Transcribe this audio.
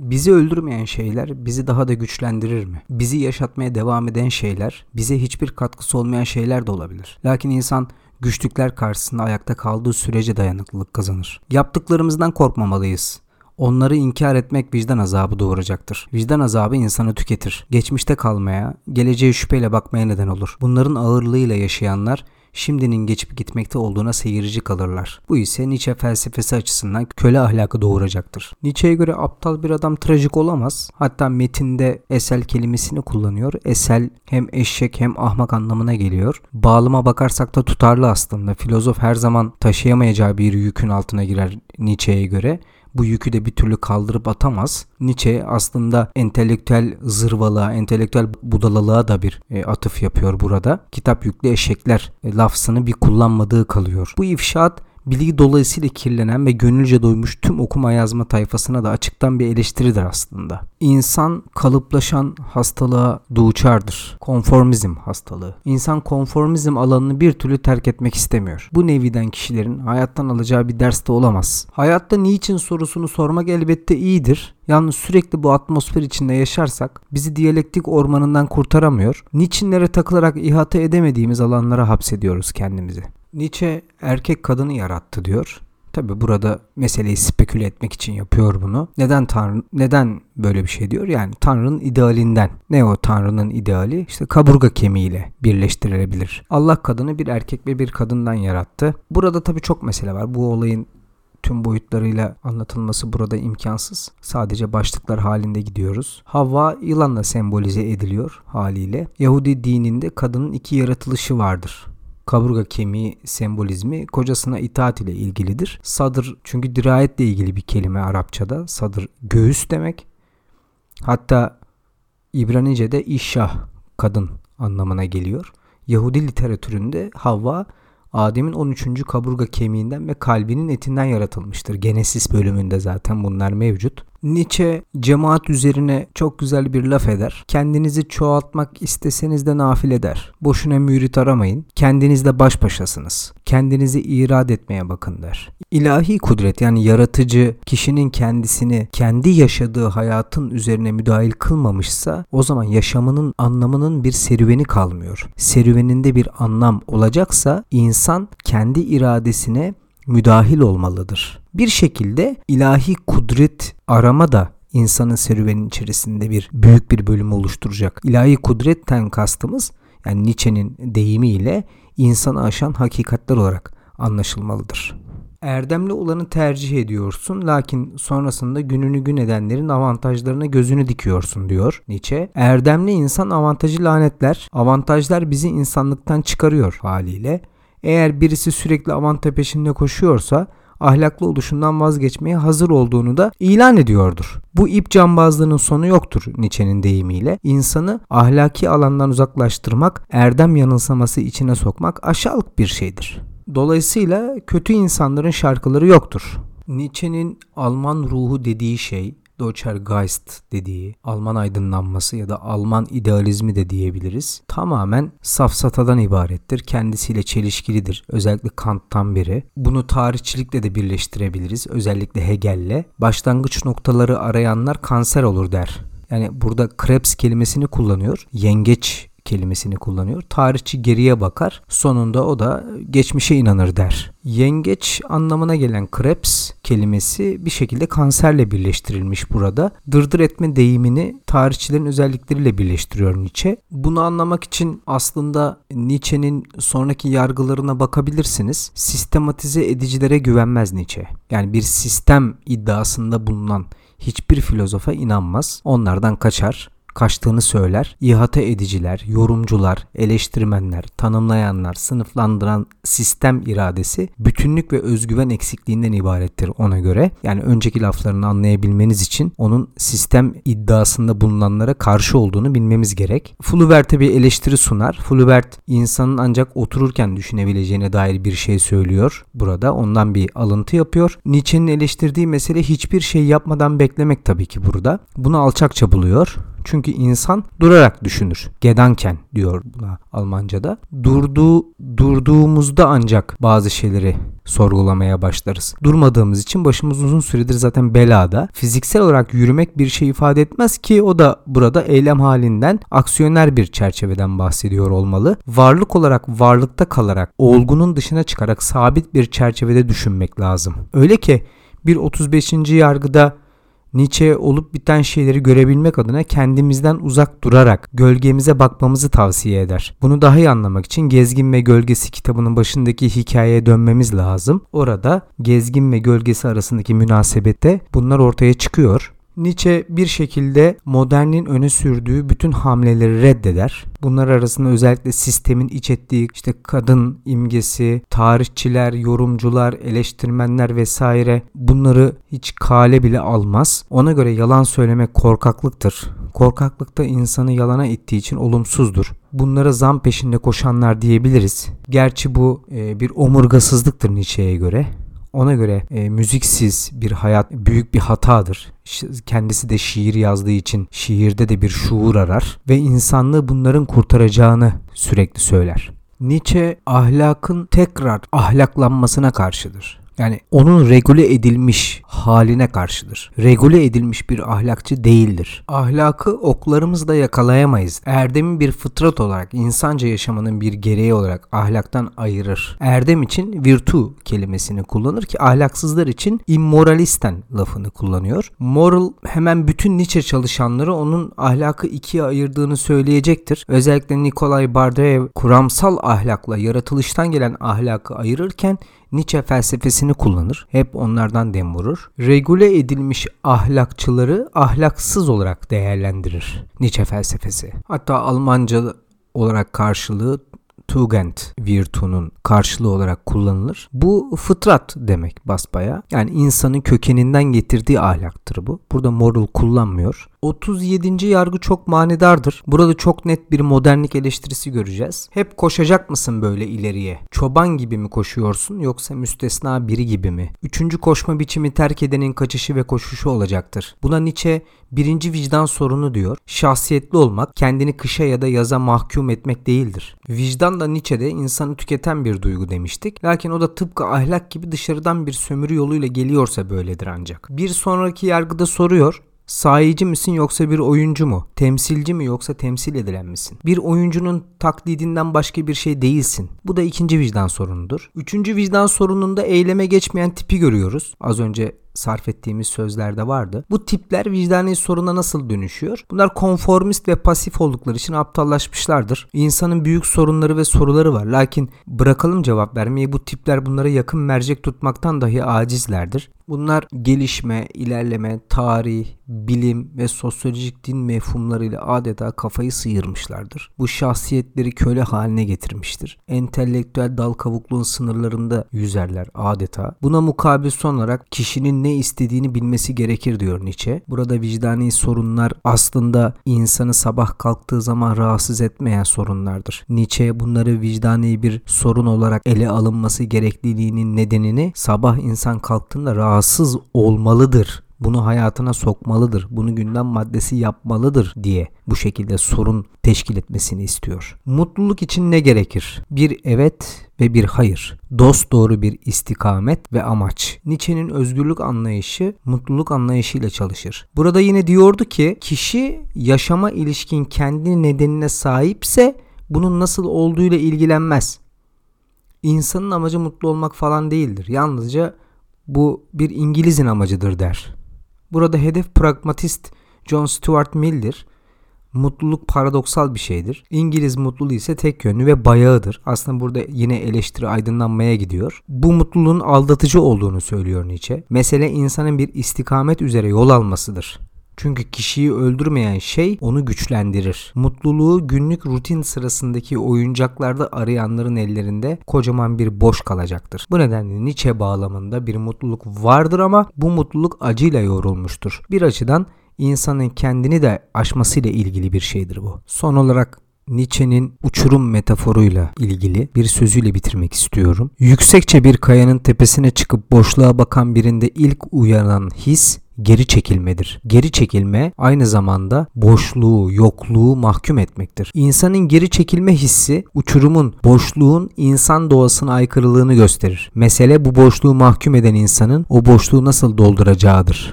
Bizi öldürmeyen şeyler bizi daha da güçlendirir mi? Bizi yaşatmaya devam eden şeyler bize hiçbir katkısı olmayan şeyler de olabilir. Lakin insan güçlükler karşısında ayakta kaldığı sürece dayanıklılık kazanır. Yaptıklarımızdan korkmamalıyız. Onları inkar etmek vicdan azabı doğuracaktır. Vicdan azabı insanı tüketir. Geçmişte kalmaya, geleceğe şüpheyle bakmaya neden olur. Bunların ağırlığıyla yaşayanlar şimdinin geçip gitmekte olduğuna seyirci kalırlar. Bu ise Nietzsche felsefesi açısından köle ahlakı doğuracaktır. Nietzsche'ye göre aptal bir adam trajik olamaz. Hatta metinde esel kelimesini kullanıyor. Esel hem eşek hem ahmak anlamına geliyor. Bağlıma bakarsak da tutarlı aslında. Filozof her zaman taşıyamayacağı bir yükün altına girer Nietzsche'ye göre bu yükü de bir türlü kaldırıp atamaz. Nietzsche aslında entelektüel zırvalığa, entelektüel budalalığa da bir e, atıf yapıyor burada. Kitap yüklü eşekler e, lafzını bir kullanmadığı kalıyor. Bu ifşaat bilgi dolayısıyla kirlenen ve gönülce doymuş tüm okuma yazma tayfasına da açıktan bir eleştiridir aslında. İnsan kalıplaşan hastalığa duçardır. Konformizm hastalığı. İnsan konformizm alanını bir türlü terk etmek istemiyor. Bu neviden kişilerin hayattan alacağı bir ders de olamaz. Hayatta niçin sorusunu sormak elbette iyidir. Yalnız sürekli bu atmosfer içinde yaşarsak bizi diyalektik ormanından kurtaramıyor. Niçinlere takılarak ihate edemediğimiz alanlara hapsediyoruz kendimizi. Nietzsche erkek kadını yarattı diyor. Tabi burada meseleyi speküle etmek için yapıyor bunu. Neden Tanrı neden böyle bir şey diyor? Yani Tanrı'nın idealinden. Ne o Tanrı'nın ideali? İşte kaburga kemiğiyle birleştirilebilir. Allah kadını bir erkek ve bir kadından yarattı. Burada tabi çok mesele var. Bu olayın tüm boyutlarıyla anlatılması burada imkansız. Sadece başlıklar halinde gidiyoruz. Havva yılanla sembolize ediliyor haliyle. Yahudi dininde kadının iki yaratılışı vardır kaburga kemiği sembolizmi kocasına itaat ile ilgilidir. Sadır çünkü dirayetle ilgili bir kelime Arapçada. Sadır göğüs demek. Hatta İbranice'de işah kadın anlamına geliyor. Yahudi literatüründe Havva Adem'in 13. kaburga kemiğinden ve kalbinin etinden yaratılmıştır. Genesis bölümünde zaten bunlar mevcut. Nietzsche cemaat üzerine çok güzel bir laf eder. Kendinizi çoğaltmak isteseniz de nafile eder. Boşuna mürit aramayın. Kendinizle baş başasınız. Kendinizi irad etmeye bakın der. İlahi kudret yani yaratıcı kişinin kendisini kendi yaşadığı hayatın üzerine müdahil kılmamışsa o zaman yaşamının anlamının bir serüveni kalmıyor. Serüveninde bir anlam olacaksa insan kendi iradesine müdahil olmalıdır. Bir şekilde ilahi kudret arama da insanın serüvenin içerisinde bir büyük bir bölüm oluşturacak. İlahi kudretten kastımız yani Nietzsche'nin deyimiyle insanı aşan hakikatler olarak anlaşılmalıdır. Erdemli olanı tercih ediyorsun lakin sonrasında gününü gün edenlerin avantajlarına gözünü dikiyorsun diyor Nietzsche. Erdemli insan avantajı lanetler. Avantajlar bizi insanlıktan çıkarıyor haliyle. Eğer birisi sürekli avanta peşinde koşuyorsa ahlaklı oluşundan vazgeçmeye hazır olduğunu da ilan ediyordur. Bu ip cambazlığının sonu yoktur Nietzsche'nin deyimiyle. İnsanı ahlaki alandan uzaklaştırmak, erdem yanılsaması içine sokmak aşağılık bir şeydir. Dolayısıyla kötü insanların şarkıları yoktur. Nietzsche'nin Alman ruhu dediği şey Deutscher Geist dediği Alman aydınlanması ya da Alman idealizmi de diyebiliriz. Tamamen safsatadan ibarettir. Kendisiyle çelişkilidir. Özellikle Kant'tan biri. Bunu tarihçilikle de birleştirebiliriz. Özellikle Hegel'le. Başlangıç noktaları arayanlar kanser olur der. Yani burada Krebs kelimesini kullanıyor. Yengeç kelimesini kullanıyor. Tarihçi geriye bakar. Sonunda o da geçmişe inanır der. Yengeç anlamına gelen Krebs kelimesi bir şekilde kanserle birleştirilmiş burada. Dırdır etme deyimini tarihçilerin özellikleriyle birleştiriyor Nietzsche. Bunu anlamak için aslında Nietzsche'nin sonraki yargılarına bakabilirsiniz. Sistematize edicilere güvenmez Nietzsche. Yani bir sistem iddiasında bulunan hiçbir filozofa inanmaz. Onlardan kaçar kaçtığını söyler. İhate ediciler, yorumcular, eleştirmenler, tanımlayanlar, sınıflandıran sistem iradesi bütünlük ve özgüven eksikliğinden ibarettir ona göre. Yani önceki laflarını anlayabilmeniz için onun sistem iddiasında bulunanlara karşı olduğunu bilmemiz gerek. Flubert'e bir eleştiri sunar. Flubert insanın ancak otururken düşünebileceğine dair bir şey söylüyor burada. Ondan bir alıntı yapıyor. Nietzsche'nin eleştirdiği mesele hiçbir şey yapmadan beklemek tabii ki burada. Bunu alçakça buluyor. Çünkü insan durarak düşünür. Gedanken diyor buna Almanca'da. Durduğu, durduğumuzda ancak bazı şeyleri sorgulamaya başlarız. Durmadığımız için başımız uzun süredir zaten belada. Fiziksel olarak yürümek bir şey ifade etmez ki o da burada eylem halinden aksiyoner bir çerçeveden bahsediyor olmalı. Varlık olarak varlıkta kalarak olgunun dışına çıkarak sabit bir çerçevede düşünmek lazım. Öyle ki bir 35. yargıda Nietzsche olup biten şeyleri görebilmek adına kendimizden uzak durarak gölgemize bakmamızı tavsiye eder. Bunu daha iyi anlamak için Gezgin ve Gölgesi kitabının başındaki hikayeye dönmemiz lazım. Orada gezgin ve gölgesi arasındaki münasebette bunlar ortaya çıkıyor. Nietzsche bir şekilde modernin öne sürdüğü bütün hamleleri reddeder. Bunlar arasında özellikle sistemin iç ettiği işte kadın imgesi, tarihçiler, yorumcular, eleştirmenler vesaire bunları hiç kale bile almaz. Ona göre yalan söylemek korkaklıktır. Korkaklık da insanı yalana ittiği için olumsuzdur. Bunlara zam peşinde koşanlar diyebiliriz. Gerçi bu e, bir omurgasızlıktır Nietzsche'ye göre. Ona göre e, müziksiz bir hayat büyük bir hatadır. Kendisi de şiir yazdığı için şiirde de bir şuur arar ve insanlığı bunların kurtaracağını sürekli söyler. Nietzsche ahlakın tekrar ahlaklanmasına karşıdır. Yani onun regüle edilmiş haline karşıdır. Regüle edilmiş bir ahlakçı değildir. Ahlakı oklarımızla yakalayamayız. Erdemi bir fıtrat olarak, insanca yaşamanın bir gereği olarak ahlaktan ayırır. Erdem için virtu kelimesini kullanır ki ahlaksızlar için immoralisten lafını kullanıyor. Moral hemen bütün Nietzsche çalışanları onun ahlakı ikiye ayırdığını söyleyecektir. Özellikle Nikolay Bardreev kuramsal ahlakla yaratılıştan gelen ahlakı ayırırken Nietzsche felsefesini kullanır. Hep onlardan dem vurur. Regüle edilmiş ahlakçıları ahlaksız olarak değerlendirir Nietzsche felsefesi. Hatta Almanca olarak karşılığı Tugend virtu'nun karşılığı olarak kullanılır. Bu fıtrat demek basbaya. Yani insanın kökeninden getirdiği ahlaktır bu. Burada moral kullanmıyor. 37. yargı çok manidardır. Burada çok net bir modernlik eleştirisi göreceğiz. Hep koşacak mısın böyle ileriye? Çoban gibi mi koşuyorsun yoksa müstesna biri gibi mi? Üçüncü koşma biçimi terk edenin kaçışı ve koşuşu olacaktır. Buna Nietzsche birinci vicdan sorunu diyor. Şahsiyetli olmak kendini kışa ya da yaza mahkum etmek değildir. Vicdan da Nietzsche'de insanı tüketen bir duygu demiştik. Lakin o da tıpkı ahlak gibi dışarıdan bir sömürü yoluyla geliyorsa böyledir ancak. Bir sonraki yargıda soruyor. Sahici misin yoksa bir oyuncu mu? Temsilci mi yoksa temsil edilen misin? Bir oyuncunun taklidinden başka bir şey değilsin. Bu da ikinci vicdan sorunudur. Üçüncü vicdan sorununda eyleme geçmeyen tipi görüyoruz. Az önce sarf ettiğimiz sözlerde vardı. Bu tipler vicdani soruna nasıl dönüşüyor? Bunlar konformist ve pasif oldukları için aptallaşmışlardır. İnsanın büyük sorunları ve soruları var. Lakin bırakalım cevap vermeyi bu tipler bunlara yakın mercek tutmaktan dahi acizlerdir. Bunlar gelişme, ilerleme, tarih, bilim ve sosyolojik din mefhumlarıyla adeta kafayı sıyırmışlardır. Bu şahsiyetleri köle haline getirmiştir. Entelektüel dal kavukluğun sınırlarında yüzerler adeta. Buna mukabil son olarak kişinin ne istediğini bilmesi gerekir diyor Nietzsche. Burada vicdani sorunlar aslında insanı sabah kalktığı zaman rahatsız etmeyen sorunlardır. Nietzsche bunları vicdani bir sorun olarak ele alınması gerekliliğinin nedenini sabah insan kalktığında rahatsız olmalıdır bunu hayatına sokmalıdır, bunu gündem maddesi yapmalıdır diye bu şekilde sorun teşkil etmesini istiyor. Mutluluk için ne gerekir? Bir evet ve bir hayır. Dost doğru bir istikamet ve amaç. Nietzsche'nin özgürlük anlayışı mutluluk anlayışıyla çalışır. Burada yine diyordu ki kişi yaşama ilişkin kendi nedenine sahipse bunun nasıl olduğuyla ilgilenmez. İnsanın amacı mutlu olmak falan değildir. Yalnızca bu bir İngiliz'in amacıdır der. Burada hedef pragmatist John Stuart Mill'dir. Mutluluk paradoksal bir şeydir. İngiliz mutluluğu ise tek yönlü ve bayağıdır. Aslında burada yine eleştiri aydınlanmaya gidiyor. Bu mutluluğun aldatıcı olduğunu söylüyor Nietzsche. Mesele insanın bir istikamet üzere yol almasıdır. Çünkü kişiyi öldürmeyen şey onu güçlendirir. Mutluluğu günlük rutin sırasındaki oyuncaklarda arayanların ellerinde kocaman bir boş kalacaktır. Bu nedenle Nietzsche bağlamında bir mutluluk vardır ama bu mutluluk acıyla yoğrulmuştur. Bir açıdan insanın kendini de aşmasıyla ilgili bir şeydir bu. Son olarak Nietzsche'nin uçurum metaforuyla ilgili bir sözüyle bitirmek istiyorum. Yüksekçe bir kayanın tepesine çıkıp boşluğa bakan birinde ilk uyanan his geri çekilmedir. Geri çekilme aynı zamanda boşluğu, yokluğu mahkum etmektir. İnsanın geri çekilme hissi uçurumun, boşluğun insan doğasına aykırılığını gösterir. Mesele bu boşluğu mahkum eden insanın o boşluğu nasıl dolduracağıdır.